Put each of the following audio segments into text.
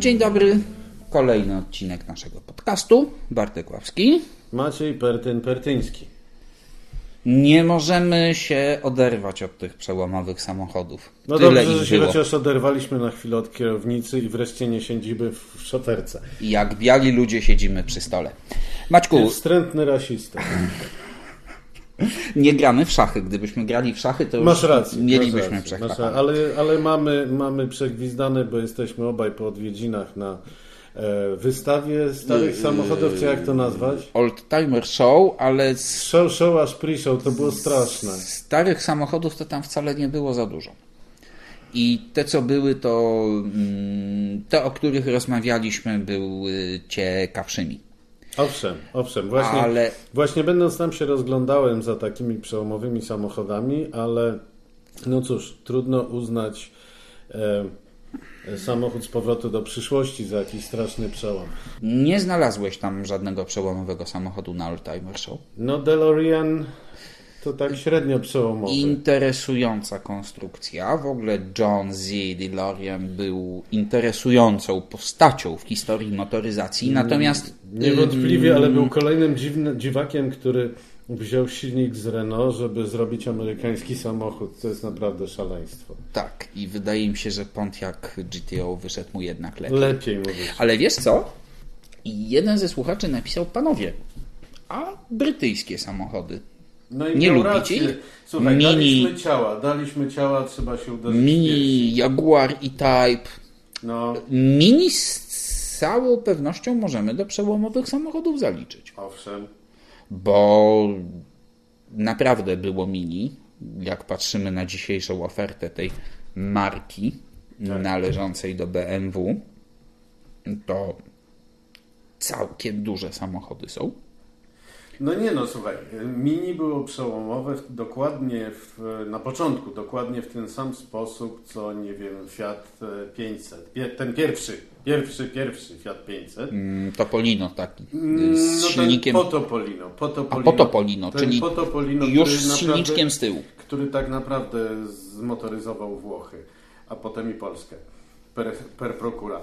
Dzień dobry. Kolejny odcinek naszego podcastu. Bartek Ławski. Maciej Pertyn Pertyński. Nie możemy się oderwać od tych przełomowych samochodów. No Tyle dobrze, że się było. chociaż oderwaliśmy na chwilę od kierownicy i wreszcie nie siedzimy w szoferce. I Jak biali ludzie siedzimy przy stole. Maćku, Wstrętny rasista. Nie gramy w szachy. Gdybyśmy grali w szachy, to Masz już rację. mielibyśmy masz rację. Ale, ale mamy, mamy przegwizdane, bo jesteśmy obaj po odwiedzinach na e, wystawie starych samochodów, czy jak to nazwać? Old Timer Show, ale z Show, show, aż pre-show, to było straszne. starych samochodów to tam wcale nie było za dużo. I te, co były, to mm, te, o których rozmawialiśmy, były ciekawszymi. Owszem, owszem, właśnie, Ale- właśnie będąc tam się rozglądałem za takimi przełomowymi samochodami, ale no cóż, trudno uznać e, samochód z powrotu do przyszłości za jakiś straszny przełom. Nie znalazłeś tam żadnego przełomowego samochodu na Old Timer Show. No DeLorean to tak średnio przełomowy. Interesująca konstrukcja. W ogóle John Z. DeLorean był interesującą postacią w historii motoryzacji, natomiast Niewątpliwie, ale był kolejnym dziwny, dziwakiem, który wziął silnik z Renault, żeby zrobić amerykański samochód. To jest naprawdę szaleństwo. tak, i wydaje mi się, że Pontiac GTO wyszedł mu jednak lepiej. Lepiej mówić. Ale wiesz co? Jeden ze słuchaczy napisał, panowie, a brytyjskie samochody? No i Nie lubicie ich? Słuchaj, Mini- daliśmy ciała, daliśmy ciała, trzeba się uderzyć. Mini, Jaguar E-Type. No, Mini z całą pewnością możemy do przełomowych samochodów zaliczyć. owszem. bo naprawdę było mini, jak patrzymy na dzisiejszą ofertę tej marki należącej do BMW, to całkiem duże samochody są. No nie no, słuchaj, Mini było przełomowe w, dokładnie w, na początku, dokładnie w ten sam sposób, co nie wiem, Fiat e, 500. Pie, ten pierwszy, pierwszy, pierwszy Fiat 500. Mm, Topolino taki Mm, z no silnikiem, Potopolino. Potopolino. A, Potopolino, ten czyli Potopolino, już z naprawdę- silniczkiem z tyłu. który tak naprawdę zmotoryzował Włochy, a potem i Polskę per, per procura.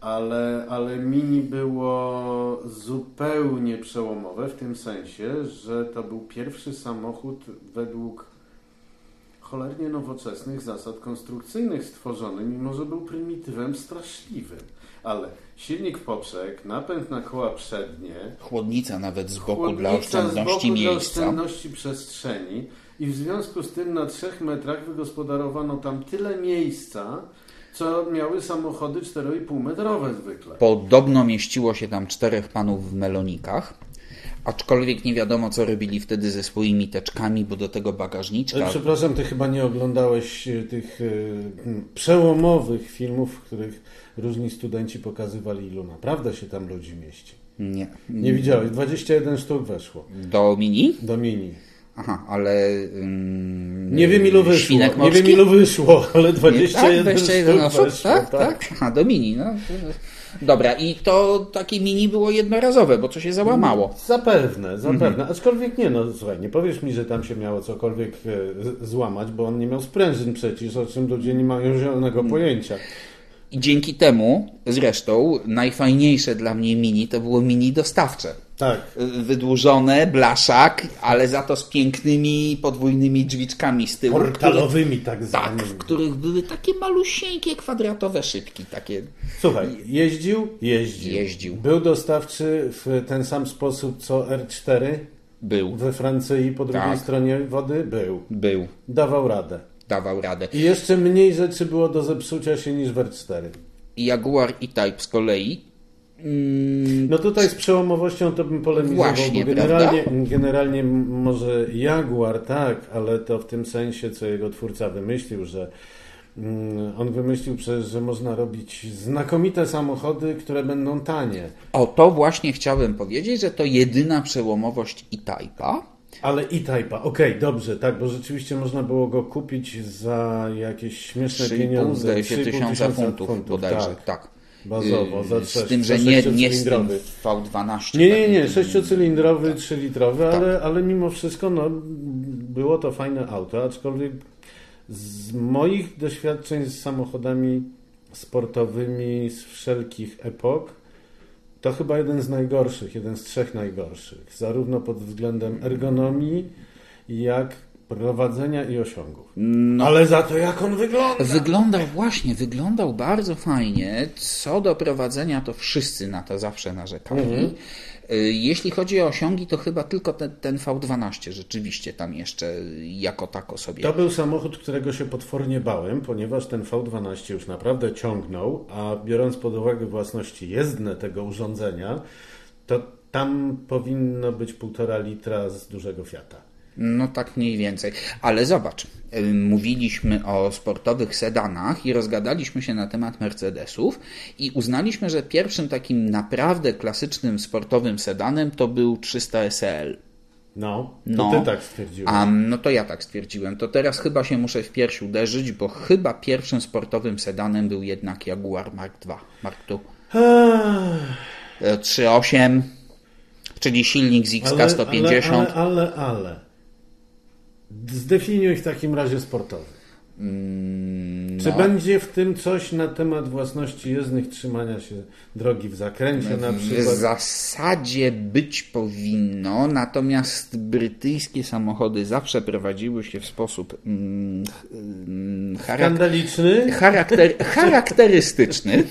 Ale, ale Mini było zupełnie przełomowe w tym sensie, że to był pierwszy samochód według cholernie nowoczesnych zasad konstrukcyjnych stworzony, mimo że był prymitywem straszliwym. Ale silnik w poprzek, napęd na koła przednie, Chłodnica nawet z boku dla oszczędności z boku Dla miejsca. oszczędności przestrzeni i w związku z tym na trzech metrach wygospodarowano tam tyle miejsca, co miały samochody 4,5 metrowe zwykle. Podobno mieściło się tam czterech panów w melonikach. Aczkolwiek nie wiadomo, co robili wtedy ze swoimi teczkami, bo do tego bagażniczka Ale przepraszam, ty chyba nie oglądałeś e, tych e, przełomowych filmów, w których różni studenci pokazywali, ilu naprawdę się tam ludzi mieści. Nie. Nie widziałeś? 21 sztuk weszło Do mini? do mini. Aha, ale. ym, Nie wiem ilu wyszło, nie wiem ilu wyszło, ale Nie, 21, tak, 21 sztuk osób, weszło. tak, tak. Aha, do mini. No. Dobra, i to takie mini było jednorazowe, bo co się załamało. Zapewne, zapewne. Mhm. Aczkolwiek nie, no słuchaj, nie powiesz mi, że tam się miało cokolwiek e, złamać, bo on nie miał sprężyn przecież, o czym ludzie nie mają zielonego Mhm. pojęcia. I dzięki temu, zresztą, najfajniejsze dla mnie mini to było mini dostawcze. Tak. Wydłużone, blaszak, ale za to z pięknymi podwójnymi drzwiczkami z tyłu. które- Portalowymi tak Tak, zwanymi. w których były takie malusieńkie, kwadratowe szybki, takie Słuchaj, jeździł? Jeździł. Jeździł. Był dostawczy w ten sam sposób co R4 był, we Francji po drugiej Tak. stronie wody? Był. był, Dawał radę. dawał radę. I jeszcze mniej rzeczy było do zepsucia się niż w R4. Jaguar E-Type z kolei No tutaj z przełomowością to bym polemizował, Właśnie, bo generalnie, generalnie może Jaguar tak, ale to w tym sensie, co jego twórca wymyślił, że mm, on wymyślił przecież, że można robić znakomite samochody, które będą tanie. O to właśnie chciałem powiedzieć, że to jedyna przełomowość E-Type'a. Ale E-Type'a, okej, dobrze, tak, bo rzeczywiście można było go kupić za jakieś śmieszne 3,5 pieniądze. zdaje się 3,5 tysiąca funtów bodajże, tak. tak. Bazowo, za Yy, trzech- Z tym, że nie, nie z tym sześciocylindrowy. V12. Nie, nie, nie, sześciocylindrowy, trzylitrowy, Tak. ale, ale mimo wszystko no, było to fajne auto, aczkolwiek z moich doświadczeń z samochodami sportowymi z wszelkich epok, to chyba jeden z najgorszych, jeden z trzech najgorszych, zarówno pod względem ergonomii, jak prowadzenia i osiągów. No, Ale za to jak on wygląda! Wyglądał właśnie, wyglądał bardzo fajnie. Co do prowadzenia, to wszyscy na to zawsze narzekali. Mhm. Y, Jeśli chodzi o osiągi, to chyba tylko ten, ten V12 rzeczywiście tam jeszcze jako tako sobie. To był samochód, którego się potwornie bałem, ponieważ ten V12 już naprawdę ciągnął, a biorąc pod uwagę własności jezdne tego urządzenia, to tam powinno być półtora litra z dużego Fiata. No tak mniej więcej. Ale zobacz, y, mówiliśmy o sportowych sedanach i rozgadaliśmy się na temat Mercedesów i uznaliśmy, że pierwszym takim naprawdę klasycznym sportowym sedanem to był 300 SL. No, to No. ty tak stwierdziłeś. A no to ja tak stwierdziłem. To teraz chyba się muszę w piersi uderzyć, bo chyba pierwszym sportowym sedanem był jednak Jaguar Mark II. Mark II. E, 3.8, czyli silnik z XK150. Ale, ale, ale, ale. Zdefiniuj w takim razie sportowy. Mm, Czy no. będzie w tym coś na temat własności jezdnych, trzymania się drogi w zakręcie na W przykład? zasadzie być powinno, natomiast brytyjskie samochody zawsze prowadziły się w sposób mm, mm, charak- Skandaliczny? charakter, charakterystyczny.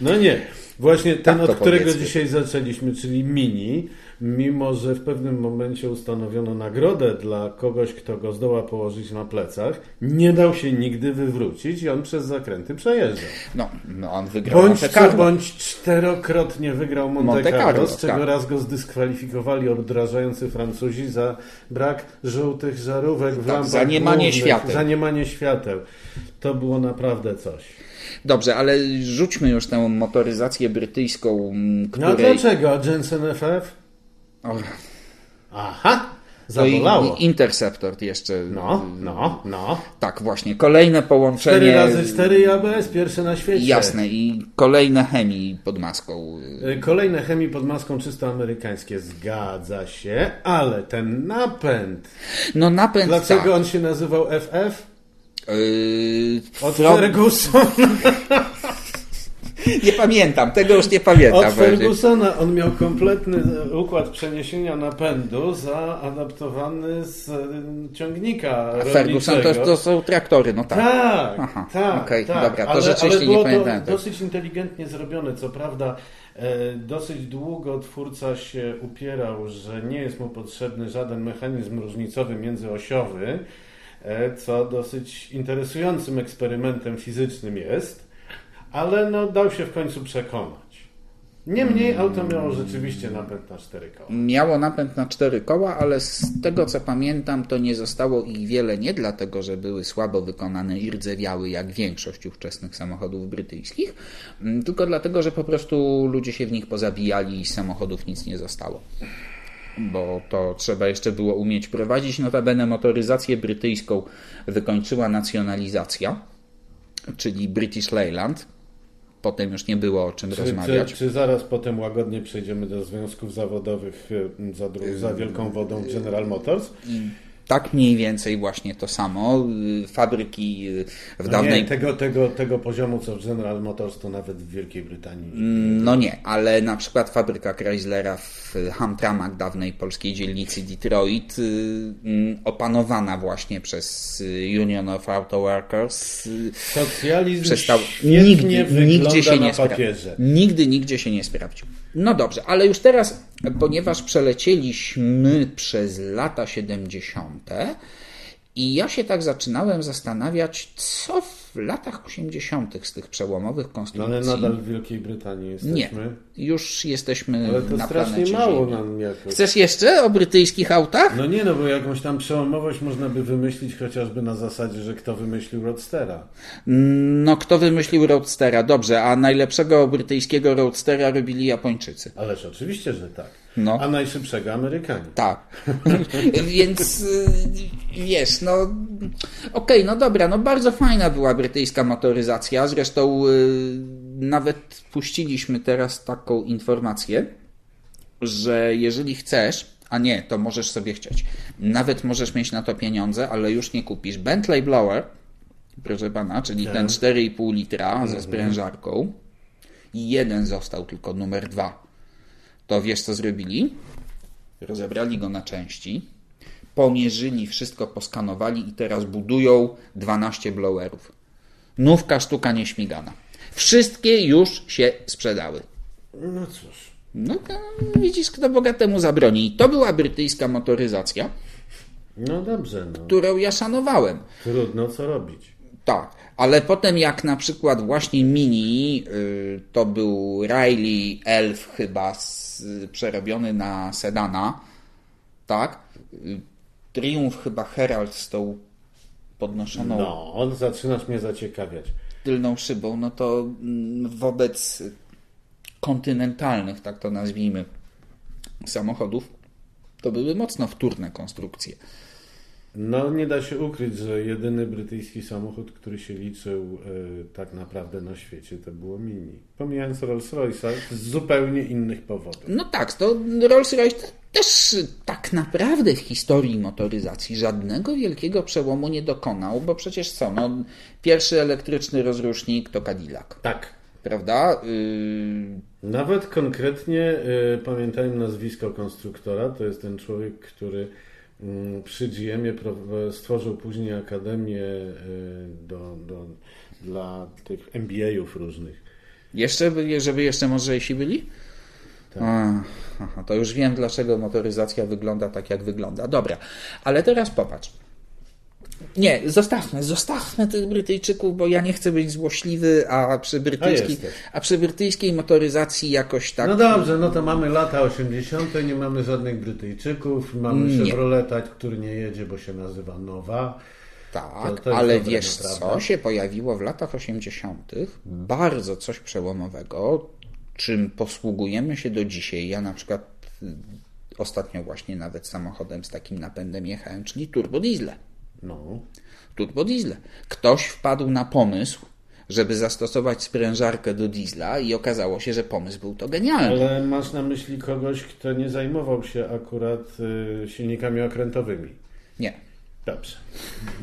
No nie. Właśnie ten, Tak od którego powiedzmy. dzisiaj zaczęliśmy, czyli Mini, mimo że w pewnym momencie ustanowiono nagrodę dla kogoś, kto go zdoła położyć na plecach, nie dał się nigdy wywrócić i on przez zakręty przejeżdżał. No, no on wygrał Bądź Monte co Carlo. bądź czterokrotnie wygrał Monte, Monte Carlo, Carlo, z czego tak. raz go zdyskwalifikowali odrażający Francuzi za brak żółtych żarówek w Tak, lampach za niemanie głównych, świateł. Za niemanie świateł. To było naprawdę coś. Dobrze, ale rzućmy już tę motoryzację brytyjską, No której... dlaczego Jensen FF? O, Aha! Zabolało. i Interceptor jeszcze. No, no, no. Tak, właśnie. Kolejne połączenie. Cztery razy cztery i ABS, pierwsze na świecie. Jasne, i kolejne chemii pod maską. Y, Kolejne chemii pod maską czysto amerykańskie. Zgadza się, ale ten napęd. No napęd Dlaczego tak. on się nazywał FF? Yy, Od Fro- Fergusona. Nie pamiętam, tego już nie pamiętam. Od Fergusona on miał kompletny układ przeniesienia napędu zaadaptowany z y, ciągnika A Ferguson to, to są traktory, no tak. Tak, Aha, tak, okej, tak. dobra, to ale, rzeczywiście ale nie było pamiętałem to tego. dosyć inteligentnie zrobione. Co prawda, e, dosyć długo twórca się upierał, że nie jest mu potrzebny żaden mechanizm różnicowy międzyosiowy, co dosyć interesującym eksperymentem fizycznym jest, ale no, dał się w końcu przekonać. Niemniej auto miało rzeczywiście napęd na cztery koła. Miało napęd na cztery koła, ale z tego co pamiętam, to nie zostało ich wiele nie dlatego, że były słabo wykonane i rdzewiały jak większość ówczesnych samochodów brytyjskich, mm, tylko dlatego, że po prostu ludzie się w nich pozabijali i z samochodów nic nie zostało. Bo to trzeba jeszcze było umieć prowadzić. Notabene motoryzację brytyjską wykończyła nacjonalizacja, czyli British Leyland. Potem już nie było o czym Czy, rozmawiać. czy, czy zaraz potem łagodnie przejdziemy do związków zawodowych y, za, za wielką wodą General Motors? Tak mniej więcej właśnie to samo. Fabryki y, w No dawnej... nie, tego, tego, tego poziomu co w General Motors to nawet w Wielkiej Brytanii. No nie, ale na przykład fabryka Chryslera w Hamtramach, dawnej polskiej dzielnicy Detroit, y, mm, opanowana właśnie przez y, Union of Auto Workers, Socjalizm przestał. Nigdy, nigdzie się nie sprawdził. Nigdy, nigdzie się nie sprawdził. No dobrze, ale już teraz, ponieważ przelecieliśmy przez lata 70. i ja się tak zaczynałem zastanawiać, co w latach 80. z tych przełomowych No konstrukcji. ale nadal w Wielkiej Brytanii jesteśmy. Nie, już jesteśmy Ale to na strasznie mało Ziemi. nam jakoś. Chcesz jeszcze o brytyjskich autach? No nie, no bo jakąś tam przełomowość można by wymyślić chociażby na zasadzie, że kto wymyślił Roadstera. No, kto wymyślił Roadstera? Dobrze, a najlepszego brytyjskiego Roadstera robili Japończycy. Ależ oczywiście, że tak. No. A najszybszego Amerykanie. Tak. Więc y, wiesz, no okej, no dobra, no bardzo fajna była brytyjska motoryzacja. Zresztą y, nawet puściliśmy teraz taką informację, że jeżeli chcesz, A nie, to możesz sobie chcieć. Nawet możesz mieć na to pieniądze, ale już nie kupisz. Bentley Blower, proszę pana, czyli ten 4,5 litra ze sprężarką. I jeden został, tylko numer dwa. To wiesz, co zrobili? Rozebrali go na części, pomierzyli, wszystko poskanowali i teraz budują 12 blowerów. Nówka sztuka nieśmigana. Wszystkie już się sprzedały. No cóż. No to widzisz, kto bogatemu zabroni. I to była brytyjska motoryzacja, No dobrze, no. którą ja szanowałem. Trudno co robić. Tak, ale potem jak na przykład właśnie Mini, y, to był Riley Elf chyba z, przerobiony na sedana, tak? Triumph chyba Herald z tą podnoszoną No, on zaczynasz mnie zaciekawiać. tylną szybą, no to mm, wobec kontynentalnych, tak to nazwijmy, samochodów, to były mocno wtórne konstrukcje. No, nie da się ukryć, że jedyny brytyjski samochód, który się liczył e, tak naprawdę na świecie, to było Mini. Pomijając Rolls-Royce'a z zupełnie innych powodów. No tak, to Rolls-Royce też tak naprawdę w historii motoryzacji żadnego wielkiego przełomu nie dokonał, bo przecież co, no, pierwszy elektryczny rozrusznik to Cadillac, Tak. prawda? Yy, Nawet konkretnie e, pamiętałem nazwisko konstruktora. To jest ten człowiek, który przy GM-ie pro- stworzył później akademię e, do, do, dla tych MBA-ów różnych. jeszcze, by- żeby jeszcze mądrzejsi byli? Tak. A, aha, to już wiem, dlaczego motoryzacja wygląda tak, jak wygląda. Dobra, ale teraz popatrz. Nie, zostawmy, zostawmy tych Brytyjczyków, bo ja nie chcę być złośliwy, a przy brytyjskiej, jesteś. a przy brytyjskiej motoryzacji jakoś tak... No dobrze, no to mamy lata 80., nie mamy żadnych Brytyjczyków, mamy Nie. Chevroleta, który nie jedzie, bo się nazywa Nowa. Tak, To- to ale wiesz naprawdę. co się pojawiło w latach 80. Bardzo coś przełomowego, czym posługujemy się do dzisiaj. Ja na przykład y, ostatnio właśnie nawet samochodem z takim napędem jechałem, czyli turbodiesle. No. Turbodiesle. Ktoś wpadł na pomysł, żeby zastosować sprężarkę do diesla i okazało się, że pomysł był to genialny. Ale masz na myśli kogoś, kto nie zajmował się akurat y, silnikami okrętowymi. Nie. Dobrze.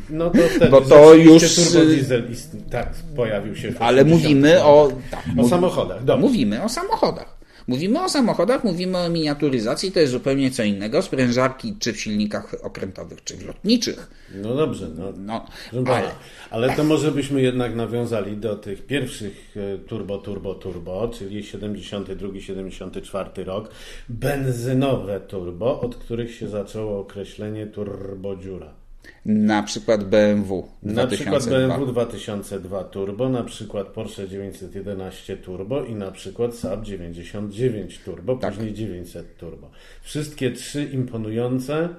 No to wtedy Bo to już, turbodiesel ist- tak pojawił się. w Ale 80. mówimy o... Tak, o mów- samochodach. Dobrze. Mówimy o samochodach. Mówimy o samochodach, mówimy o miniaturyzacji, to jest zupełnie co innego. Sprężarki czy w silnikach okrętowych, czy w lotniczych. No dobrze, no. No, ale ale to może byśmy jednak nawiązali do tych pierwszych e, turbo, turbo, turbo, czyli 72-74 rok, benzynowe turbo, od których się zaczęło określenie turbodziura. Na przykład BMW Na przykład 2002. BMW 2002 Turbo, na przykład Porsche 911 Turbo i na przykład Saab 99 Turbo, Tak. później 900 Turbo. Wszystkie trzy imponujące.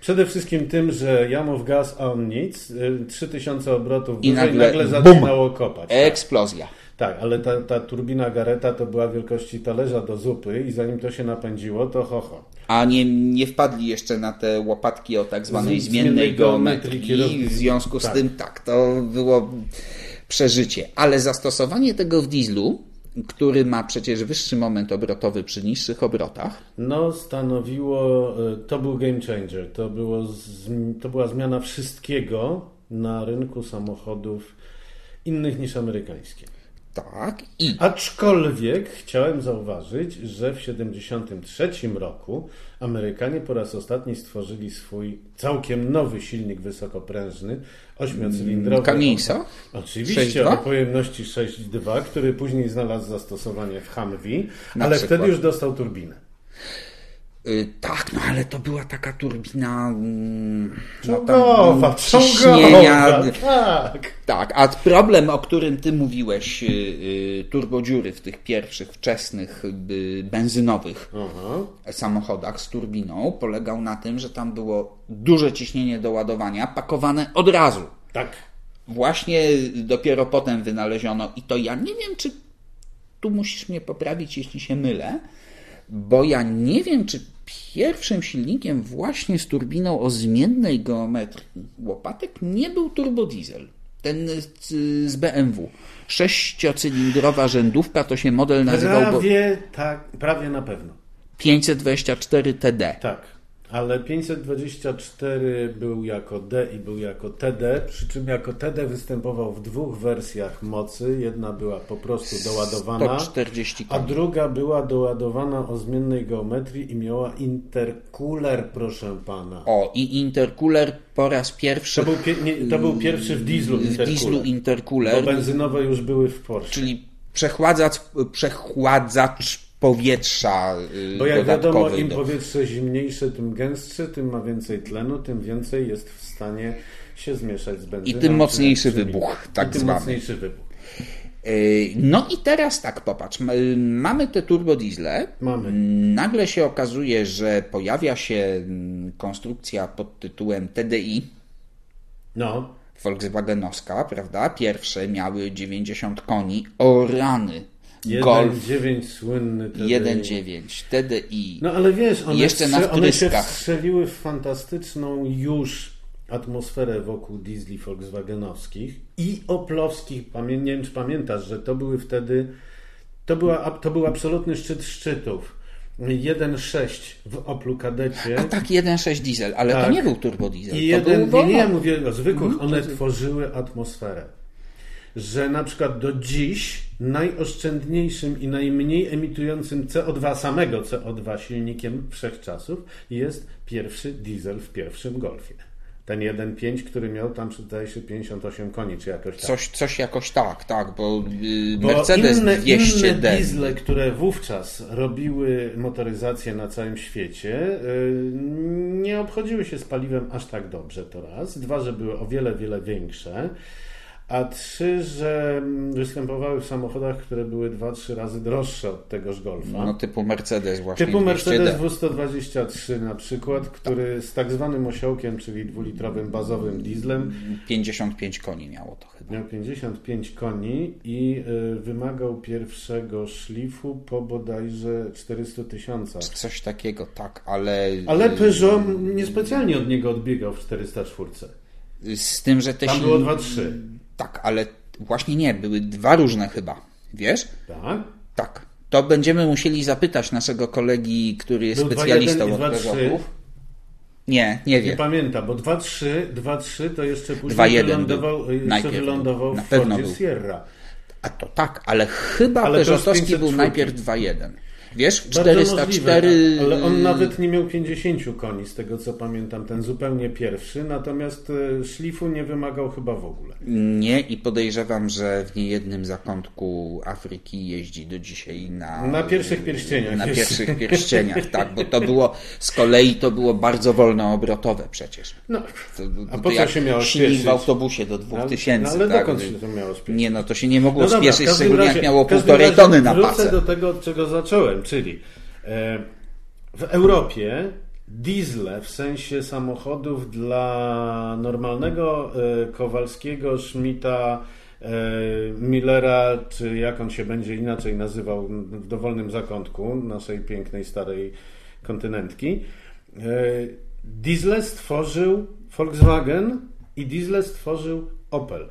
Przede wszystkim tym, że jamów gaz, a on nic. y, 3000 obrotów I nagle nagle, bum! zaczynało kopać. Tak, Eksplozja. Tak ale ta, ta turbina Gareta to była wielkości talerza do zupy i zanim to się napędziło, to ho, ho. A nie, nie wpadli jeszcze na te łopatki o tak zwanej Z- zmiennej zmiennej geometrii geometrii. W związku z tak. tym tak, to było przeżycie. Ale zastosowanie tego w dieslu, który ma przecież wyższy moment obrotowy przy niższych obrotach, No, stanowiło, y, to był game changer. To, było to była zmiana wszystkiego na rynku samochodów innych niż amerykańskie. Tak, i Aczkolwiek chciałem zauważyć, że w 1973 roku Amerykanie po raz ostatni stworzyli swój całkiem nowy silnik wysokoprężny, ośmiocylindrowy. Cummingsa? Oczywiście 6.2? o pojemności 6.2, który później znalazł zastosowanie w Humvee, Na ale przykład. wtedy już dostał turbinę. Y, tak, no ale to była taka turbina mm, no, mm, ciśnienia, czołgowa, tak. Tak, a problem, o którym ty mówiłeś, y, y, turbodziury w tych pierwszych, wczesnych, benzynowych Aha. samochodach z turbiną, polegał na tym, że tam było duże ciśnienie do ładowania, pakowane od razu. Tak. Właśnie dopiero potem wynaleziono, i to ja nie wiem, czy tu musisz mnie poprawić, jeśli się mylę, bo ja nie wiem, czy pierwszym silnikiem właśnie z turbiną o zmiennej geometrii łopatek nie był turbodiesel. Ten z, BMW. Sześciocylindrowa rzędówka to się model nazywał. Bo, Prawie, tak, prawie na pewno. 524 TD. Tak, ale 524 był jako D i był jako TD, przy czym jako TD występował w dwóch wersjach mocy. Jedna była po prostu doładowana, 140 a druga była doładowana o zmiennej geometrii i miała intercooler, proszę pana. O, i intercooler po raz pierwszy To był, pie- nie, to był pierwszy w dieslu w intercooler, dieslu bo intercooler, benzynowe już były w Porsche. czyli przechładzacz, przechładzacz powietrza y, Bo jak wiadomo, im powietrze zimniejsze, tym gęstsze, tym ma więcej tlenu, tym więcej jest w stanie się zmieszać z benzyną. I tym mocniejszy wybuch, tak I tym zwany. mocniejszy wybuch. Y, No i teraz tak, popatrz, mamy te turbodiesle. Mamy. Nagle się okazuje, że pojawia się konstrukcja pod tytułem TDI, No, Volkswagenowska, prawda? Pierwsze miały 90 koni, o rany. Golf 1.9 słynny TDI. 1.9, TDI. No ale wiesz, one, Jeszcze na one się wstrzeliły w fantastyczną już atmosferę wokół diesli volkswagenowskich i oplowskich. Pamię- Nie wiem, czy pamiętasz, że to były wtedy, to, była, to był absolutny szczyt szczytów. 1.6 w Oplu Kadecie. A tak, 1.6 diesel, ale to Tak. nie był turbodiesel. I to jeden, był nie, nie, mówię o zwykłych, Mhm, one to- tworzyły atmosferę. Że na przykład do dziś najoszczędniejszym i najmniej emitującym CO2, samego CO2 silnikiem wszechczasów jest pierwszy diesel w pierwszym Golfie. Ten 1.5, który miał tam, zdaje się, 58 koni, czy jakoś tak. Coś, coś jakoś tak, tak, bo, y, Bo Mercedes inne, 200D. inne diesle, które wówczas robiły motoryzację na całym świecie, y, nie obchodziły się z paliwem aż tak dobrze to raz. Dwa, że były o wiele, wiele większe. A trzy, że mm, występowały w samochodach, które były dwa, trzy razy droższe od tegoż Golfa. No typu Mercedes właśnie. Typu 200D. Mercedes W123 na przykład, który z tak zwanym osiołkiem, czyli dwulitrowym bazowym dieslem, 55 koni miało to chyba. Miał 55 koni i y, wymagał pierwszego szlifu po bodajże 400 tysiącach. Coś takiego, tak, ale... Ale Peugeot niespecjalnie od niego odbiegał w 404. Z tym, że te Tam było 2-3. Tak, ale właśnie nie, były dwa różne chyba. Wiesz? Tak? Tak. To będziemy musieli zapytać naszego kolegi, który jest Był 2-1 specjalistą i od 2-3. Peugeotów. Nie, nie Nie wie. pamiętam, bo 2-3, 2-3 to jeszcze później 2-1 wylądował, był. jeszcze Najpierw wylądował był. Na w pewno był. Sierra. A to tak, ale chyba Ale był 504. najpierw 2.1. Wiesz, w Bardzo 404... możliwe, ale on nawet nie miał 50 koni, z tego co pamiętam, ten zupełnie pierwszy, natomiast e, szlifu nie wymagał chyba w ogóle. Nie i podejrzewam, że w niejednym zakątku Afryki jeździ do dzisiaj na... Na pierwszych pierścieniach Na pierwszych pierścieniach, tak, bo to było, z kolei to było bardzo wolnoobrotowe przecież. No, To, A po co się miało śpieszyć? w autobusie do 2000. No, ale tak? dokąd się to miało śpieszyć? Nie, no to się nie mogło No dobra, spieszyć, szczególnie razie- jak miało półtorej tony na Wrócę pasę. do tego, od czego zacząłem, czyli e, w Europie diesle w sensie samochodów dla normalnego e, Kowalskiego, Schmidta, e, Millera, czy jak on się będzie inaczej nazywał w dowolnym zakątku naszej pięknej, starej kontynentki. Diesle stworzył Volkswagen i diesle stworzył Opel.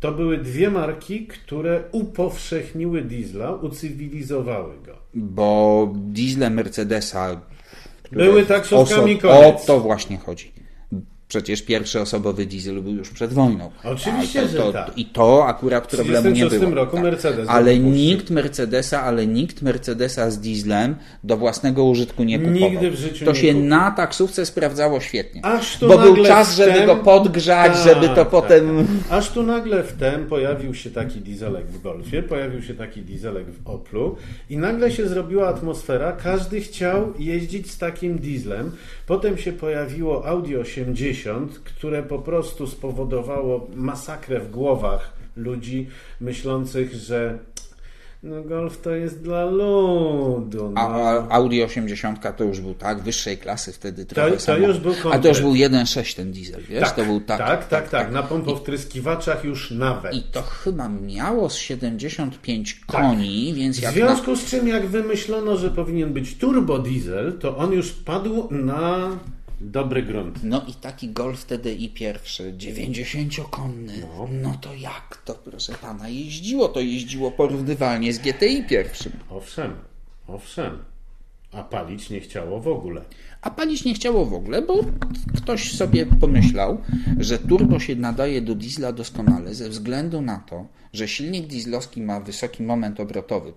To były dwie marki, które upowszechniły diesla, ucywilizowały go. Bo diesle Mercedesa... Były taksówkami, oso- O to właśnie chodzi. Przecież pierwszy osobowy diesel był już przed wojną. Oczywiście, A to, że to, tak. I to akurat problemu nie 1936 było. roku tak. Mercedes Ale nikt Mercedesa, ale nikt Mercedesa z dieslem do własnego użytku nie kupował. Nigdy w życiu to nie się kupił. na taksówce sprawdzało świetnie. Aż tu Bo był nagle czas, żeby wtem- go podgrzać, Tak, żeby to tak, potem... tak. Aż tu nagle wtem pojawił się taki dieselek w Golfie, pojawił się taki dieselek w Oplu i nagle się zrobiła atmosfera, każdy chciał jeździć z takim dieslem. Potem się pojawiło Audi 80, które po prostu spowodowało masakrę w głowach ludzi myślących, że no golf to jest dla ludu. No. A, Audi 80 to już był tak, wyższej klasy wtedy trochę to samochód. już był A to już był 1.6 ten diesel, wiesz? tak, to był tak, tak, tak, tak, na pompowtryskiwaczach już nawet. I to chyba miało z 75 koni, więc W jak na... związku z czym, jak wymyślono, że powinien być turbodiesel, to on już padł na dobry grunt. No i taki Golf TDI pierwszy, 90-konny. No. No. to jak to, proszę pana, jeździło? To jeździło porównywalnie z GTI pierwszym. Owszem, owszem. A palić nie chciało w ogóle. A palić nie chciało w ogóle, bo ktoś sobie pomyślał, że turbo się nadaje do diesla doskonale ze względu na to, że silnik dieslowski ma wysoki moment obrotowy.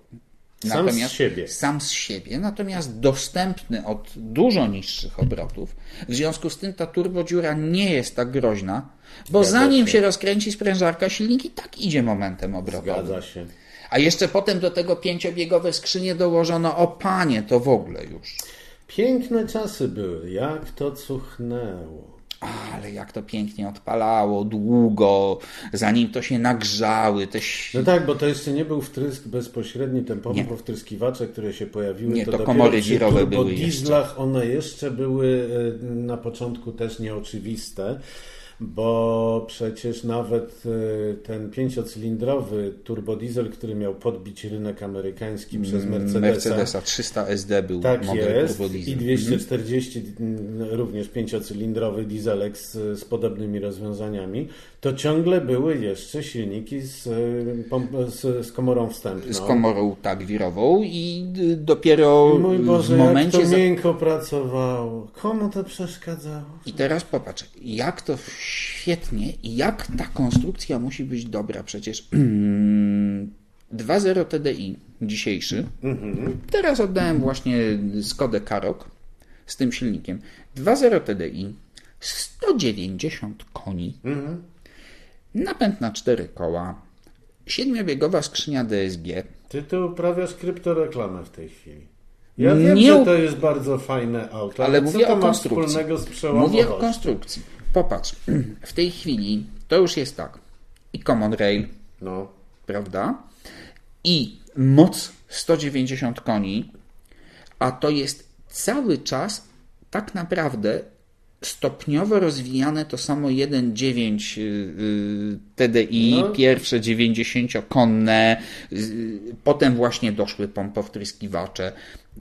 Sam Natomiast z siebie. Sam z siebie, natomiast dostępny od dużo niższych obrotów. W związku z tym ta turbodziura nie jest tak groźna, bo Zgadza zanim się. się rozkręci sprężarka, silnik i tak idzie momentem obrotowym. Zgadza się. A jeszcze potem do tego pięciobiegowe skrzynie dołożono, o panie, to w ogóle już. Piękne czasy były. Jak to cuchnęło. Ale jak to pięknie odpalało, długo, zanim to się nagrzały, te No tak, bo to jeszcze nie był wtrysk bezpośredni, te Nie. powtryskiwacze, które się pojawiły. Nie, to dopiero komory wirowe były turbodieslach one jeszcze były e, na początku też nieoczywiste, bo przecież nawet e, ten pięciocylindrowy turbodiesel, który miał podbić rynek amerykański przez Mercedesa, Mercedesa 300 SD był tak model jest. turbodiesel. I 240 mm, również pięciocylindrowy dieselek z, z podobnymi rozwiązaniami, to ciągle były jeszcze silniki z, pomp- z, z komorą wstępną. Z komorą tak wirową i y, dopiero Mój Boże, w momencie... jak to miękko pracowało. Komu to przeszkadzało? I teraz popatrz, jak to świetnie jak ta konstrukcja musi być dobra. Przecież 2.0 TDI dzisiejszy, teraz oddałem właśnie Skodę Karok z tym silnikiem. 2.0 TDI, 190 koni, napęd na 4 koła, siedmiobiegowa skrzynia DSG, Ty tu uprawiasz kryptoreklamę w tej chwili. Ja wiem, Nie że to jest bardzo fajne auto, ale co mówię to o ma wspólnego z Mówię przełamowością? o konstrukcji. Popatrz, w tej chwili to już jest tak. I Common Rail, No. prawda? I moc 190 koni, a to jest cały czas tak naprawdę stopniowo rozwijane to samo 1.9 y, y, TDI, No. pierwsze 90-konne, y, potem właśnie doszły pompowtryskiwacze,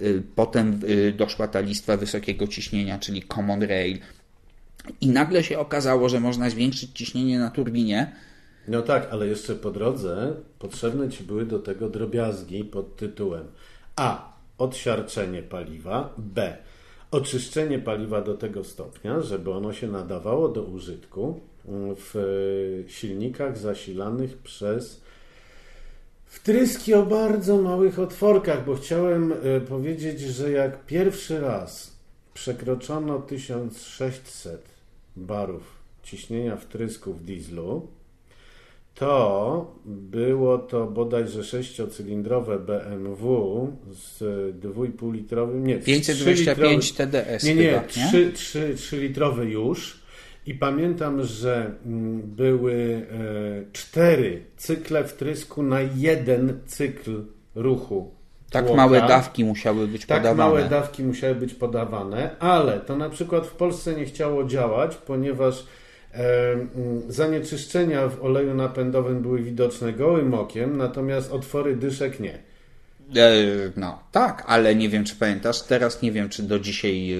y, potem y, doszła ta listwa wysokiego ciśnienia, czyli Common Rail. I nagle się okazało, że można zwiększyć ciśnienie na turbinie, No tak, ale jeszcze po drodze potrzebne ci były do tego drobiazgi pod tytułem A. Odsiarczenie paliwa, B. Oczyszczenie paliwa do tego stopnia, żeby ono się nadawało do użytku w e, silnikach zasilanych przez wtryski o bardzo małych otworkach, bo chciałem e, powiedzieć, że jak pierwszy raz przekroczono 1600 barów ciśnienia wtrysku w dieslu, to było to bodajże sześciocylindrowe BMW z 2,5 litrowym, nie, 525 3-litrowy TDS nie, nie, chyba, 3, 3, 3 litrowy już. I pamiętam, że mm, były e, cztery cykle wtrysku na jeden cykl ruchu. Tak tłoka. małe dawki musiały być Tak podawane. małe dawki musiały być podawane, ale to na przykład w Polsce nie chciało działać, ponieważ e, mm, zanieczyszczenia w oleju napędowym były widoczne gołym okiem, natomiast otwory dyszek nie. E, No, tak, ale nie wiem, czy pamiętasz, teraz nie wiem, czy do dzisiaj e,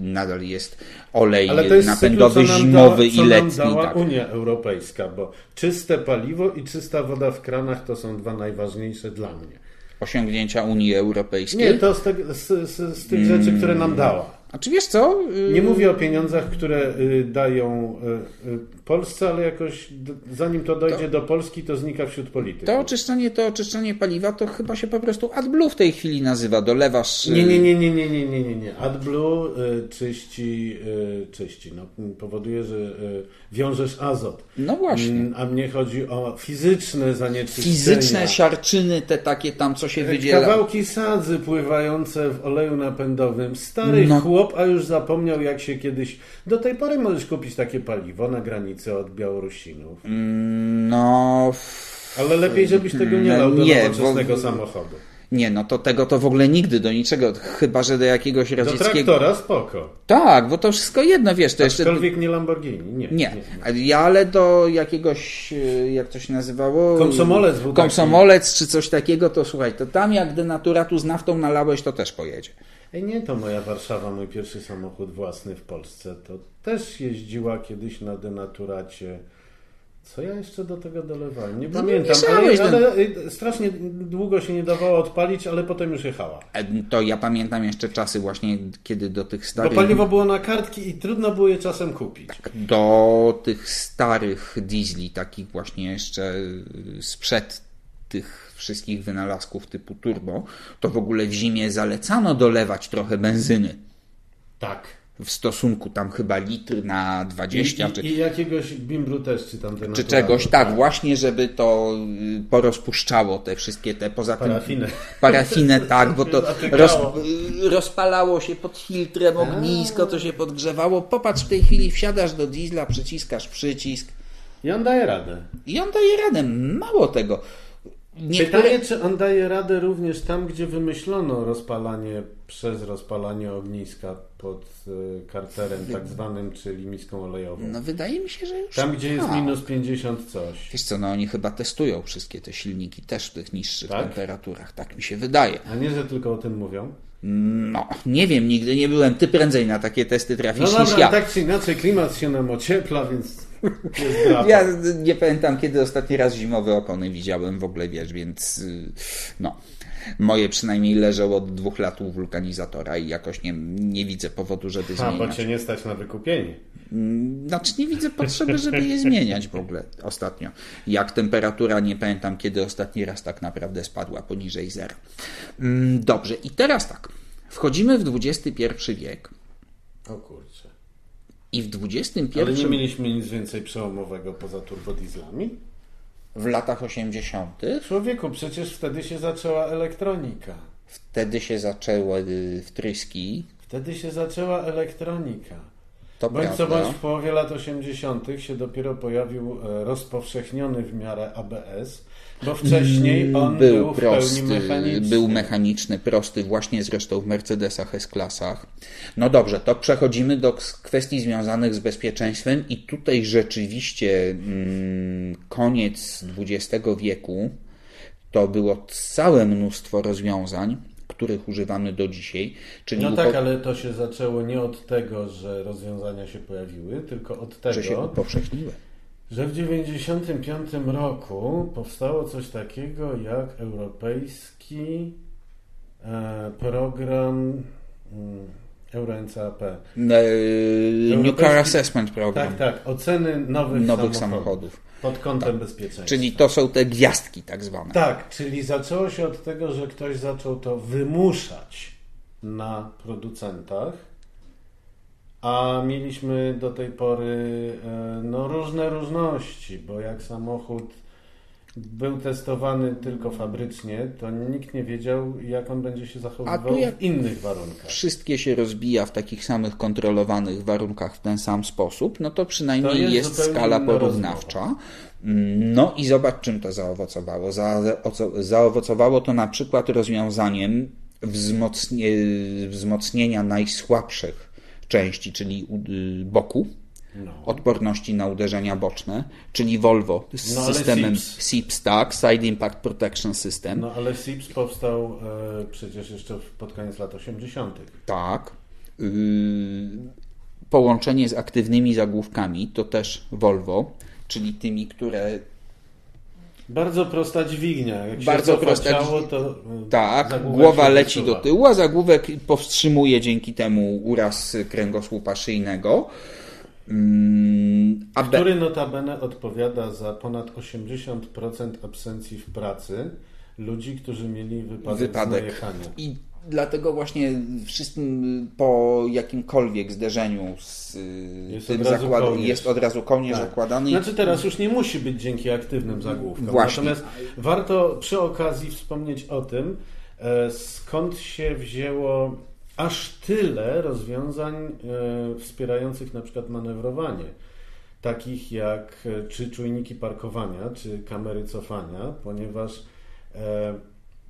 nadal jest olej napędowy cykl, zimowy dała, i co nam letni. dała Tak. Unia Europejska, bo czyste paliwo i czysta woda w kranach to są dwa najważniejsze dla mnie. Osiągnięcia Unii Europejskiej. Nie, to z, te, z, z, z tych rzeczy, które nam dała. A czy wiesz co? E, Nie mówię o pieniądzach, które y, dają y, y, Polsce, ale jakoś zanim to dojdzie do Polski, to znika wśród polityków. To oczyszczanie, to oczyszczanie paliwa to chyba się po prostu AdBlue w tej chwili nazywa. Dolewasz. e, Nie, nie, nie, nie, nie, nie, nie, nie, nie. AdBlue y, czyści, y, czyści. No, powoduje, że y, wiążesz azot. No właśnie. Mm, A mnie chodzi o fizyczne zanieczyszczenia. Fizyczne siarczyny, te takie tam, co się wydziela. Kawałki sadzy pływające w oleju napędowym. Stary No. chłop, a już zapomniał jak się kiedyś... Do tej pory możesz kupić takie paliwo na granicy od Białorusinów. No. f- Ale lepiej, żebyś tego nie No lał do nie, nowoczesnego bo- samochodu. Nie, no to tego to w ogóle nigdy do niczego, chyba że do jakiegoś Do radzieckiego. traktora spoko. Tak, bo to wszystko jedno, wiesz, to jeszcze. Aczkolwiek nie Lamborghini. Nie. Nie, ja ale do jakiegoś, e, jak to się nazywało? Komsomolec był taki. Komsomolec czy coś takiego, to słuchaj, to tam jak denaturatu z naftą nalałeś, to też pojedzie. Ej, nie, to moja Warszawa, mój pierwszy samochód własny w Polsce. To też jeździła kiedyś na denaturacie Co ja jeszcze do tego dolewałem? Nie No, pamiętam, ale, ten- ale y, strasznie długo się nie dawało odpalić, ale potem już jechała. E, To ja pamiętam jeszcze czasy właśnie, kiedy do tych Bo starych... paliwo było na kartki i trudno było je czasem kupić. do tych starych diesli, takich właśnie jeszcze y, sprzed tych wszystkich wynalazków typu turbo, to w ogóle w zimie zalecano dolewać trochę benzyny. Tak. W stosunku tam chyba litr na 20 I, czy, i, jakiegoś bimbru też, czy tam czy czegoś, tak, właśnie, żeby to y, porozpuszczało te wszystkie te, poza tym Parafinę. parafinę, tak, bo to roz, y, rozpalało się pod filtrem ognisko, to się podgrzewało. Popatrz, w tej chwili wsiadasz do diesla, przyciskasz przycisk, I on daje radę. I on daje radę. Mało tego. Niektóre... Pytanie, czy on daje radę również tam, gdzie wymyślono rozpalanie przez rozpalanie ogniska pod y, karterem tak zwanym, czyli miską olejową. No wydaje mi się, że już Tam, gdzie jest tak. minus 50 coś. Wiesz co, no oni chyba testują wszystkie te silniki też w tych niższych Tak? temperaturach. Tak mi się wydaje. A nie, że tylko o tym mówią. No, nie wiem, nigdy nie byłem. Ty prędzej na takie testy No trafisz niż dobra, ja. tak czy inaczej klimat się nam ociepla, więc jest. Ja nie pamiętam, kiedy ostatni raz zimowe opony widziałem w ogóle, wiesz, więc y, no. Moje przynajmniej leżą od dwóch lat u wulkanizatora i jakoś nie, nie widzę powodu, żeby A, bo zmieniać. cię nie stać na wykupienie. Mm, Znaczy nie widzę potrzeby, żeby je zmieniać w ogóle ostatnio. Jak temperatura, nie pamiętam kiedy ostatni raz tak naprawdę spadła poniżej zera. Mm, Dobrze, i teraz tak. Wchodzimy w XXI wiek O kurczę. I w Ale nie mieliśmy nic więcej przełomowego poza turbodieslami? w latach 80. Człowieku, przecież wtedy się zaczęła elektronika. wtedy się zaczęły wtryski. Wtedy się zaczęła elektronika. To Bądź co prawda. bądź w połowie lat 80. się dopiero pojawił e, rozpowszechniony w miarę ABS, bo wcześniej on był, Mm, był w prosty, pełni mechaniczny. był mechaniczny, prosty, właśnie zresztą w Mercedesach S-klasach. No dobrze, to przechodzimy do kwestii związanych z bezpieczeństwem i tutaj rzeczywiście mm, koniec XX wieku to było całe mnóstwo rozwiązań, których używamy do dzisiaj, czyli No tak, ale to się zaczęło nie od tego, że rozwiązania się pojawiły, tylko od tego, że się upowszechniły. Że w 1995 roku powstało coś takiego jak europejski e, program EuroNCAP. New Car Assessment Program Tak, tak, oceny nowych, nowych samochodów, samochodów. pod kątem bezpieczeństwa. Czyli to są te gwiazdki tak zwane. Tak, czyli zaczęło się od tego, że ktoś zaczął to wymuszać na producentach, a mieliśmy do tej pory e, no, różne różności, bo jak samochód był testowany tylko fabrycznie, to nikt nie wiedział, jak on będzie się zachowywał jak- w innych warunkach. wszystkie się rozbija w takich samych kontrolowanych warunkach w ten sam sposób, no to przynajmniej To jest jest, skala porównawcza. Mm, No i zobacz, czym to zaowocowało. Zaowoco- Zaowocowało to na przykład rozwiązaniem wzmocnie, wzmocnienia najsłabszych części, czyli y, boku, No. odporności na uderzenia boczne, czyli Volvo z No, systemem SIPS. SIPS, tak, Side Impact Protection System. No ale SIPS powstał e, przecież jeszcze pod koniec lat 80. Tak. Yy, połączenie z aktywnymi zagłówkami to też Volvo, czyli tymi, które Bardzo prosta dźwignia. Jak Bardzo prosta ciało, to e, tak, głowa leci do tyłu, a zagłówek powstrzymuje dzięki temu uraz kręgosłupa szyjnego. Mm, a be- Który notabene odpowiada za ponad 80% absencji w pracy ludzi, którzy mieli wypadek, wypadek. I dlatego właśnie wszystkim po jakimkolwiek zderzeniu z y, Jest tym zakładem jest od razu kołnierz Tak. okładany. i- Znaczy teraz już nie musi być dzięki aktywnym zagłówkom. Właśnie. Natomiast warto przy okazji wspomnieć o tym, e, skąd się wzięło aż tyle rozwiązań e, wspierających na przykład manewrowanie. Takich jak e, czy czujniki parkowania, czy kamery cofania, ponieważ e,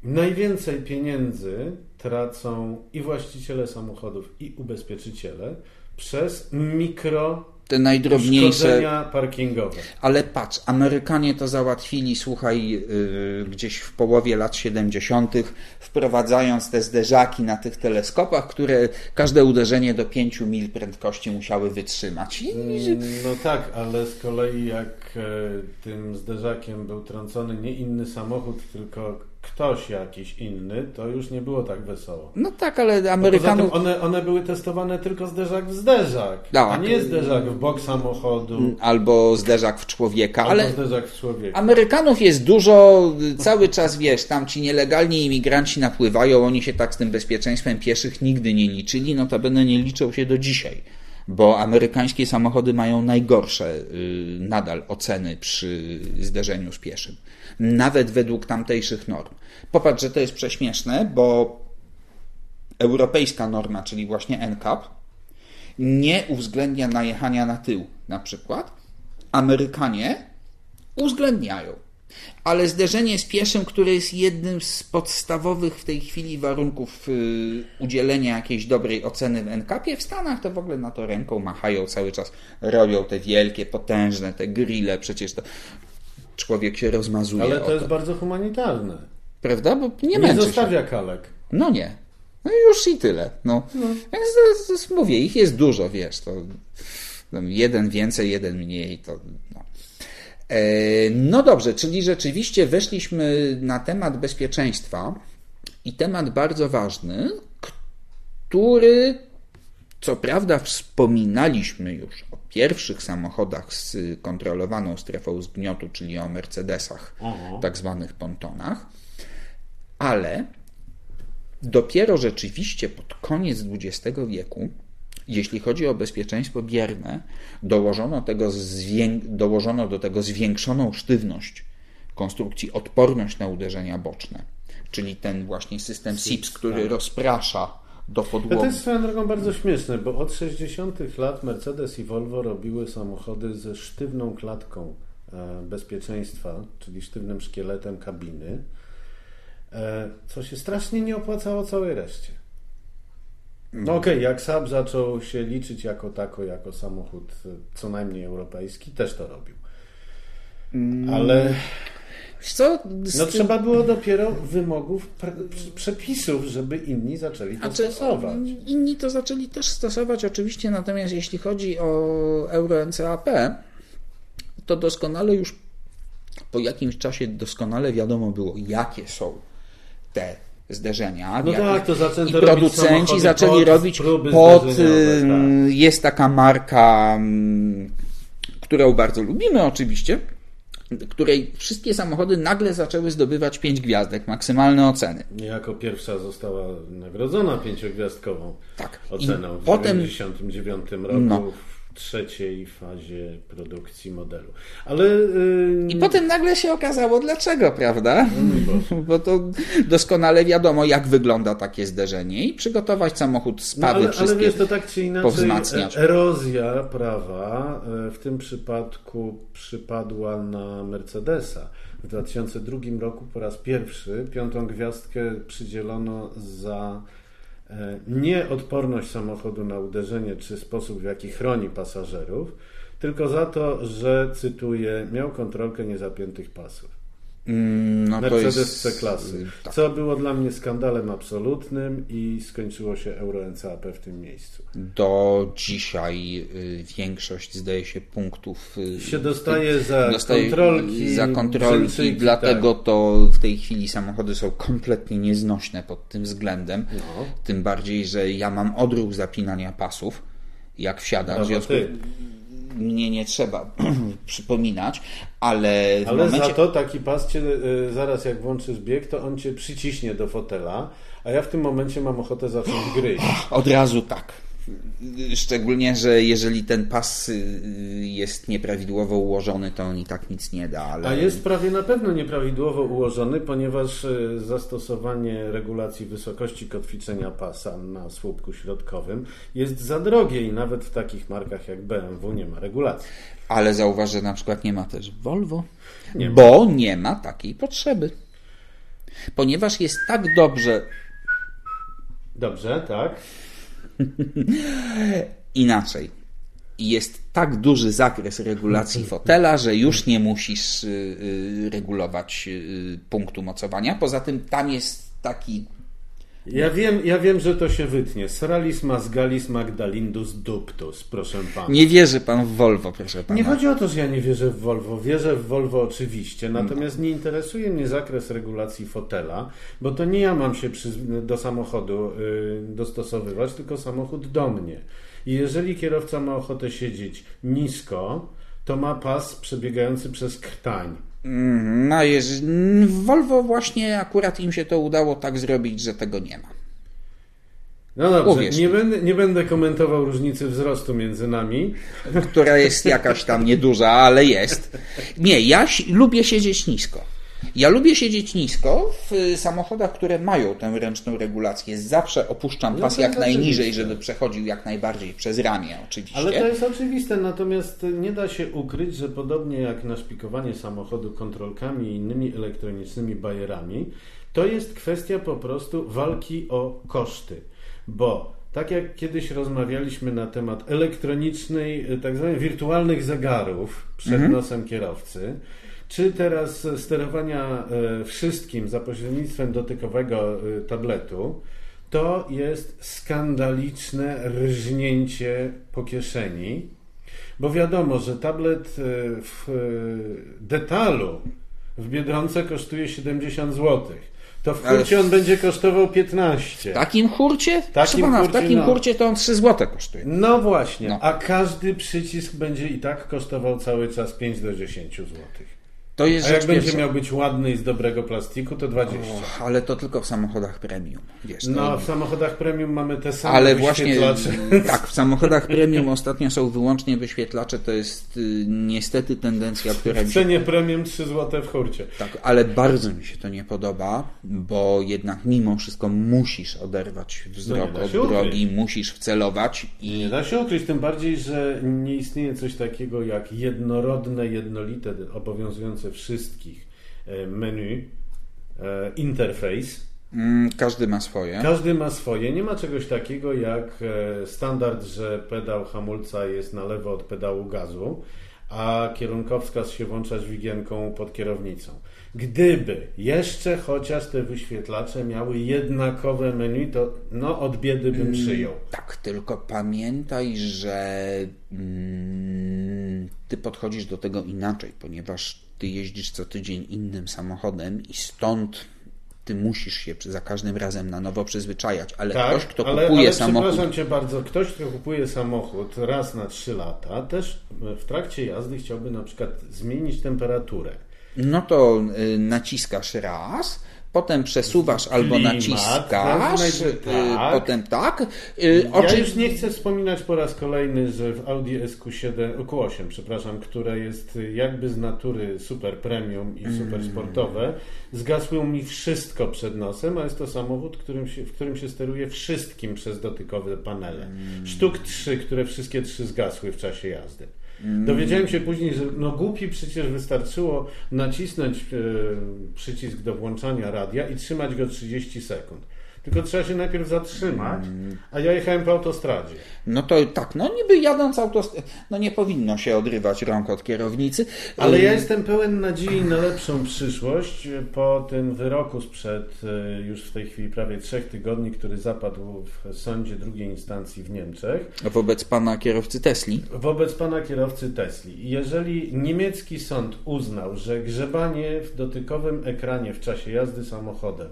najwięcej pieniędzy tracą i właściciele samochodów, i ubezpieczyciele przez mikro te najdrobniejsze. Parkingowe. Ale patrz, Amerykanie to załatwili, słuchaj, yy, gdzieś w połowie lat 70., wprowadzając te zderzaki na tych teleskopach, które każde uderzenie do 5 mil prędkości musiały wytrzymać. I, No tak, ale z kolei jak e, tym zderzakiem był trącony nie inny samochód, tylko ktoś jakiś inny, to już nie było tak wesoło. no tak, ale Amerykanów. one, one były testowane tylko zderzak w zderzak, Tak. a nie zderzak w bok samochodu, Albo zderzak w człowieka, albo ale zderzak w człowieka. Amerykanów jest dużo, cały czas wiesz, tam ci nielegalni imigranci napływają, oni się tak z tym bezpieczeństwem pieszych nigdy nie liczyli, notabene nie liczą się do dzisiaj, bo amerykańskie samochody mają najgorsze y, nadal oceny przy zderzeniu z pieszym, nawet według tamtejszych norm. Popatrz, że to jest prześmieszne, bo europejska norma, czyli właśnie NCAP, nie uwzględnia najechania na tył na przykład. Amerykanie uwzględniają. Ale zderzenie z pieszym, które jest jednym z podstawowych w tej chwili warunków y, udzielenia jakiejś dobrej oceny w NCAP-ie, w Stanach to w ogóle na to ręką machają cały czas, robią te wielkie, potężne, te grille, przecież to człowiek się rozmazuje. Ale o to jest bardzo humanitarne. Prawda? Bo nie, Nie męczy się. zostawia kalek. No nie. No już i tyle. No. Więc to, to, mówię, ich jest dużo, wiesz, to jeden więcej, jeden mniej, to no. E, no dobrze, czyli rzeczywiście weszliśmy na temat bezpieczeństwa i temat bardzo ważny, który co prawda wspominaliśmy już pierwszych samochodach z kontrolowaną strefą zgniotu, czyli o Mercedesach, tak zwanych pontonach, ale dopiero rzeczywiście pod koniec XX wieku, jeśli chodzi o bezpieczeństwo bierne, dołożono, tego zwię- dołożono do tego zwiększoną sztywność konstrukcji, odporność na uderzenia boczne, czyli ten właśnie system SIPS, który rozprasza do No podłogi. to jest swoją drogą bardzo śmieszne, bo od 60. lat Mercedes i Volvo robiły samochody ze sztywną klatką e, bezpieczeństwa, czyli sztywnym szkieletem kabiny, e, co się strasznie nie opłacało całej reszcie. No okej, jak Saab zaczął się liczyć jako tako, jako samochód co najmniej europejski, też to robił. Ale Wiesz co? Z no, tym- trzeba było dopiero wymogów, przepisów, żeby inni zaczęli to Znaczy, stosować. Inni to zaczęli też stosować oczywiście, natomiast jeśli chodzi o Euro NCAP, to doskonale już po jakimś czasie doskonale wiadomo było, jakie są te zderzenia. No tak, to zaczęto I producenci zaczęli pod robić pod. tak. ym, Jest taka marka, ym, którą bardzo lubimy oczywiście, której wszystkie samochody nagle zaczęły zdobywać 5 gwiazdek, maksymalne oceny. Jako pierwsza została nagrodzona pięciogwiazdkową Tak. oceną I w potem 1999 roku No. Trzeciej fazie produkcji modelu. Ale yy, I potem nagle się okazało dlaczego, prawda? Boże. Bo to doskonale wiadomo, jak wygląda takie zderzenie i przygotować samochód No, spawy ale, ale wszystkie. wiesz, to tak czy inaczej erozja prawa e, w tym przypadku przypadła na Mercedesa. W 2002 roku po raz pierwszy piątą gwiazdkę przydzielono za e, nieodporność samochodu na uderzenie czy sposób w jaki chroni pasażerów, tylko za to, że cytuję, miał kontrolkę niezapiętych pasów. Mm, No Mercedes jest C-klasy. tak. Co było dla mnie skandalem absolutnym i skończyło się Euro NCAP w tym miejscu. Do dzisiaj y, większość, zdaje się, punktów y, Się dostaje za dostaje kontrolki, za kontrolki brzęczyki, dlatego tak. to w tej chwili samochody są kompletnie nieznośne pod tym względem. No. Tym bardziej, że ja mam odruch zapinania pasów, jak wsiadam. W Brawo, związku ty. Mnie nie trzeba przypominać, ale Ale momencie... za to taki pas cię, y, zaraz jak włączysz bieg, to on cię przyciśnie do fotela, a ja w tym momencie mam ochotę zacząć gryźć. Od razu tak. Szczególnie, że jeżeli ten pas y, jest nieprawidłowo ułożony, to on i tak nic nie da. Ale... A jest prawie na pewno nieprawidłowo ułożony, ponieważ y, zastosowanie regulacji wysokości kotwiczenia pasa na słupku środkowym jest za drogie i nawet w takich markach jak BMW nie ma regulacji. Ale zauważ, że na przykład nie ma też Volvo, Nie ma. bo nie ma takiej potrzeby. Ponieważ jest tak dobrze Dobrze, tak? inaczej. jest tak duży zakres regulacji fotela, że już nie musisz y, y, regulować y, punktu mocowania. Poza tym tam jest taki ja wiem, ja wiem, że to się wytnie. Sralis Masgalis Magdalindus Duptus, proszę pana. Nie wierzy pan w Volvo, proszę pana. Nie chodzi o to, że ja nie wierzę w Volvo. Wierzę w Volvo oczywiście, natomiast nie interesuje mnie zakres regulacji fotela, bo to nie ja mam się przy, do samochodu y, dostosowywać, tylko samochód do mnie. I jeżeli kierowca ma ochotę siedzieć nisko, to ma pas przebiegający przez krtań. No, jest, w Volvo właśnie akurat im się to udało tak zrobić, że tego nie ma. No dobrze, nie będę, nie będę komentował różnicy wzrostu między nami. Która jest jakaś tam nieduża, ale jest. Nie, ja lubię siedzieć nisko. Ja lubię siedzieć nisko w samochodach, które mają tę ręczną regulację. Zawsze opuszczam no pas jak najniżej, żeby przechodził jak najbardziej przez ramię, oczywiście. Ale to jest oczywiste, natomiast nie da się ukryć, że podobnie jak naszpikowanie samochodu kontrolkami i innymi elektronicznymi bajerami, to jest kwestia po prostu walki o koszty. Bo tak jak kiedyś rozmawialiśmy na temat elektronicznej, tak zwanych wirtualnych zegarów przed mhm. nosem kierowcy, czy teraz sterowania e, wszystkim za pośrednictwem dotykowego e, tabletu, to jest skandaliczne rżnięcie po kieszeni, bo wiadomo, że tablet e, w detalu w Biedronce kosztuje 70 zł. To w hurcie on będzie kosztował 15. W takim hurcie? W takim, pana, hurcie, w takim no. hurcie to on 3 zł kosztuje. No właśnie, no. a każdy przycisk będzie i tak kosztował cały czas 5 do 10 złotych. To jest A jak będzie pierwsza. miał być ładny i z dobrego plastiku, to 20. O, ale to tylko w samochodach premium. Wiesz, no, w samochodach premium mamy te same ale właśnie Tak, w samochodach premium ostatnio są wyłącznie wyświetlacze. To jest y, niestety tendencja, która. W cenie premium 3 zł w hurcie. Tak, ale bardzo mi się to nie podoba, bo jednak mimo wszystko musisz oderwać wzrok od drogi, musisz wcelować. I... Nie da się ukryć, tym bardziej, że nie istnieje coś takiego jak jednorodne, jednolite, obowiązujące wszystkich e, menu, e, interfejs. Mm, każdy ma swoje. Każdy ma swoje. Nie ma czegoś takiego jak e, standard, że pedał hamulca jest na lewo od pedału gazu, a kierunkowskaz się włącza dźwigienką pod kierownicą. Gdyby jeszcze chociaż te wyświetlacze miały jednakowe menu, to no od biedy bym mm, przyjął. Tak, tylko pamiętaj, że mm, ty podchodzisz do tego inaczej, ponieważ ty jeździsz co tydzień innym samochodem i stąd ty musisz się za każdym razem na nowo przyzwyczajać, ale tak, ktoś, kto ale, kupuje ale samochód... przepraszam Cię bardzo, ktoś, kto kupuje samochód raz na trzy lata, też w trakcie jazdy chciałby na przykład zmienić temperaturę. No to y, naciskasz raz, potem przesuwasz albo Klimat, naciskasz, y, tak. potem tak. Y, ja już nie chcę wspominać po raz kolejny, że w Audi SQ7, Q8, przepraszam, które jest jakby z natury super premium i super mm. sportowe, zgasło mi wszystko przed nosem, a jest to samochód, którym się, w którym się steruje wszystkim przez dotykowe panele. Mm. Sztuk trzy, które wszystkie trzy zgasły w czasie jazdy. Mm. Dowiedziałem się później, że no głupi przecież wystarczyło nacisnąć e, przycisk do włączania radia i trzymać go 30 sekund. Tylko trzeba się najpierw zatrzymać, a ja jechałem po autostradzie. No to tak, no niby jadąc autostradą, no nie powinno się odrywać rąk od kierownicy. Ale ja jestem pełen nadziei na lepszą przyszłość po tym wyroku sprzed e, już w tej chwili prawie trzech tygodni, który zapadł w sądzie drugiej instancji w Niemczech. Wobec pana kierowcy Tesli? Wobec pana kierowcy Tesli. Jeżeli niemiecki sąd uznał, że grzebanie w dotykowym ekranie w czasie jazdy samochodem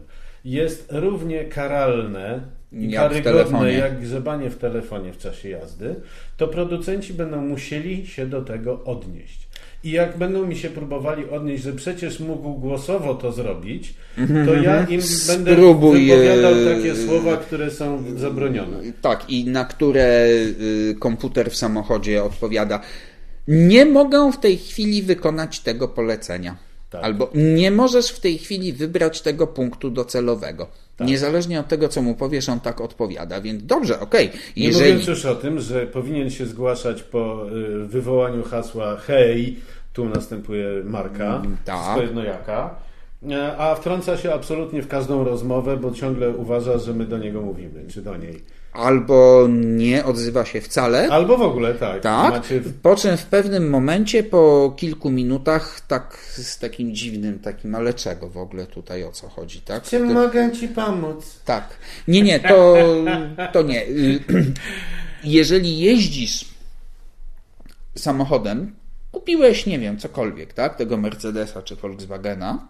jest równie karalne i jak karygodne jak grzebanie w telefonie w czasie jazdy, to producenci będą musieli się do tego odnieść. I jak będą mi się próbowali odnieść, że przecież mógł głosowo to zrobić, to ja im będę Spróbuj, wypowiadał takie słowa, które są zabronione. Tak, i na które y, komputer w samochodzie odpowiada. Nie mogę w tej chwili wykonać tego polecenia. Tak. Albo nie możesz w tej chwili wybrać tego punktu docelowego. Tak. Niezależnie od tego, co mu powiesz, on tak odpowiada. Więc dobrze, okej. Okay. Jeżeli... Nie mówiąc już o tym, że powinien się zgłaszać po y, wywołaniu hasła hej, tu następuje marka, mm, tak. jaka, a wtrąca się absolutnie w każdą rozmowę, bo ciągle uważa, że my do niego mówimy, czy do niej. Albo nie odzywa się wcale. Albo w ogóle tak. Tak. Macie... Po czym w pewnym momencie, po kilku minutach, tak z takim dziwnym, takim, ale czego w ogóle tutaj o co chodzi, tak? Czym To- mogę ci pomóc? Tak. Nie, nie, to, to nie. Jeżeli jeździsz samochodem, kupiłeś, nie wiem, cokolwiek, tak? Tego Mercedesa czy Volkswagena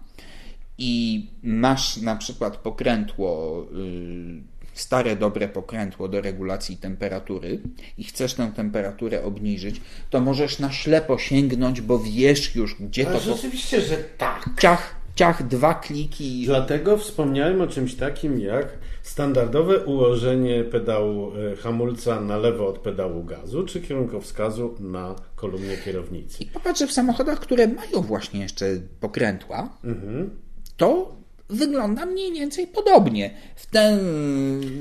i masz na przykład pokrętło, y, stare, dobre pokrętło do regulacji temperatury i chcesz tę temperaturę obniżyć, to możesz na ślepo sięgnąć, bo wiesz już, gdzie to... Ale Po... rzeczywiście, że tak. Ciach, ciach, dwa kliki i Dlatego wspomniałem o czymś takim jak standardowe ułożenie pedału e, hamulca na lewo od pedału gazu, czy kierunkowskazu na kolumnie kierownicy. I popatrz, że w samochodach, które mają właśnie jeszcze pokrętła, to wygląda mniej więcej podobnie. W tę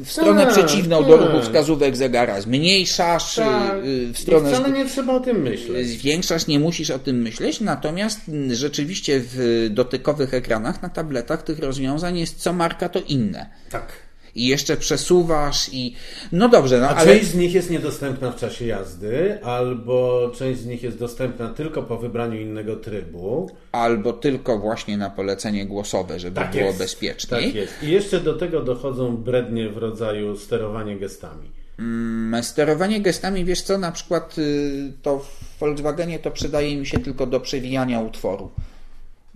w stronę Tak, przeciwną do tak. ruchu wskazówek zegara zmniejszasz, Tak. y, w I stronę wcale nie trzeba o tym myśleć. zwiększasz, nie musisz o tym myśleć, natomiast mm, rzeczywiście w dotykowych ekranach na tabletach tych rozwiązań jest co marka to inne. Tak. I jeszcze przesuwasz i no dobrze, no A ale część z nich jest niedostępna w czasie jazdy, albo część z nich jest dostępna tylko po wybraniu innego trybu. albo tylko właśnie na polecenie głosowe, żeby Tak było jest. bezpieczniej. Tak jest. I jeszcze do tego dochodzą brednie w rodzaju sterowanie gestami. Mm, Sterowanie gestami, wiesz co, na przykład y, to w Volkswagenie to przydaje mi się tylko do przewijania utworu.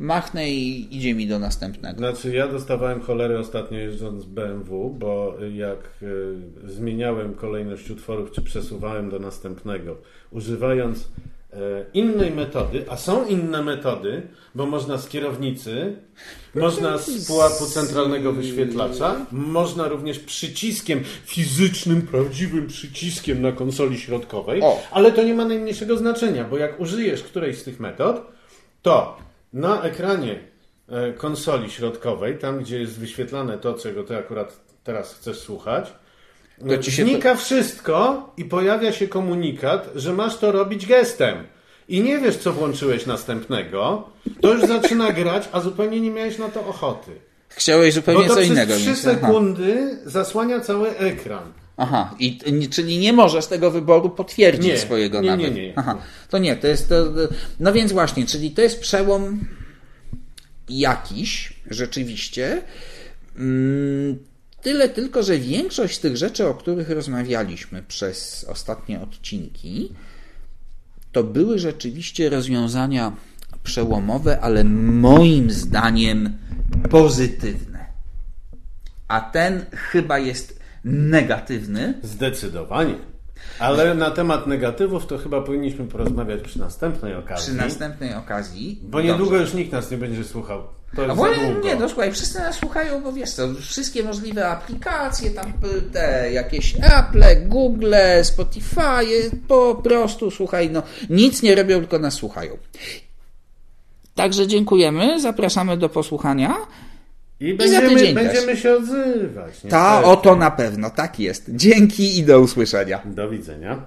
Machnę i idzie mi do następnego. Znaczy, ja dostawałem cholery ostatnio jeżdżąc BMW, bo jak y, zmieniałem kolejność utworów, czy przesuwałem do następnego, używając e, innej metody, a są inne metody, bo można z kierownicy, można z pułapu centralnego wyświetlacza, można również przyciskiem fizycznym, prawdziwym przyciskiem na konsoli środkowej, O. ale to nie ma najmniejszego znaczenia, bo jak użyjesz którejś z tych metod, to na ekranie e, konsoli środkowej, tam gdzie jest wyświetlane to, czego ty akurat teraz chcesz słuchać, To znika wszystko i pojawia się komunikat, że masz to robić gestem. I nie wiesz, co włączyłeś następnego, to już zaczyna grać, a zupełnie nie miałeś na to ochoty. Chciałeś Bo zupełnie to co przez innego 3 mieć. Aha. sekundy zasłania cały ekran. Aha, i, czyli nie możesz tego wyboru potwierdzić Nie, swojego nie, nawet. nie, nie. Aha, to nie, to jest to, no więc właśnie, czyli to jest przełom jakiś, rzeczywiście. Mm, Tyle tylko, że większość z tych rzeczy, o których rozmawialiśmy przez ostatnie odcinki, to były rzeczywiście rozwiązania przełomowe, ale moim zdaniem pozytywne. A ten chyba jest negatywny. Zdecydowanie. Ale na temat negatywów to chyba powinniśmy porozmawiać przy następnej okazji. Przy następnej okazji. Bo niedługo Dobrze. już nikt nas nie będzie słuchał. To A jest za właśnie, długo. nie, no słuchaj, wszyscy nas słuchają, bo wiesz co, wszystkie możliwe aplikacje, tam y, te jakieś Apple, Google, Spotify, po prostu słuchaj, no nic nie robią, tylko nas słuchają. Także dziękujemy, zapraszamy do posłuchania. I za będziemy, też. będziemy się odzywać. Ta, niestety. oto na pewno, tak jest. Dzięki i do usłyszenia. Do widzenia.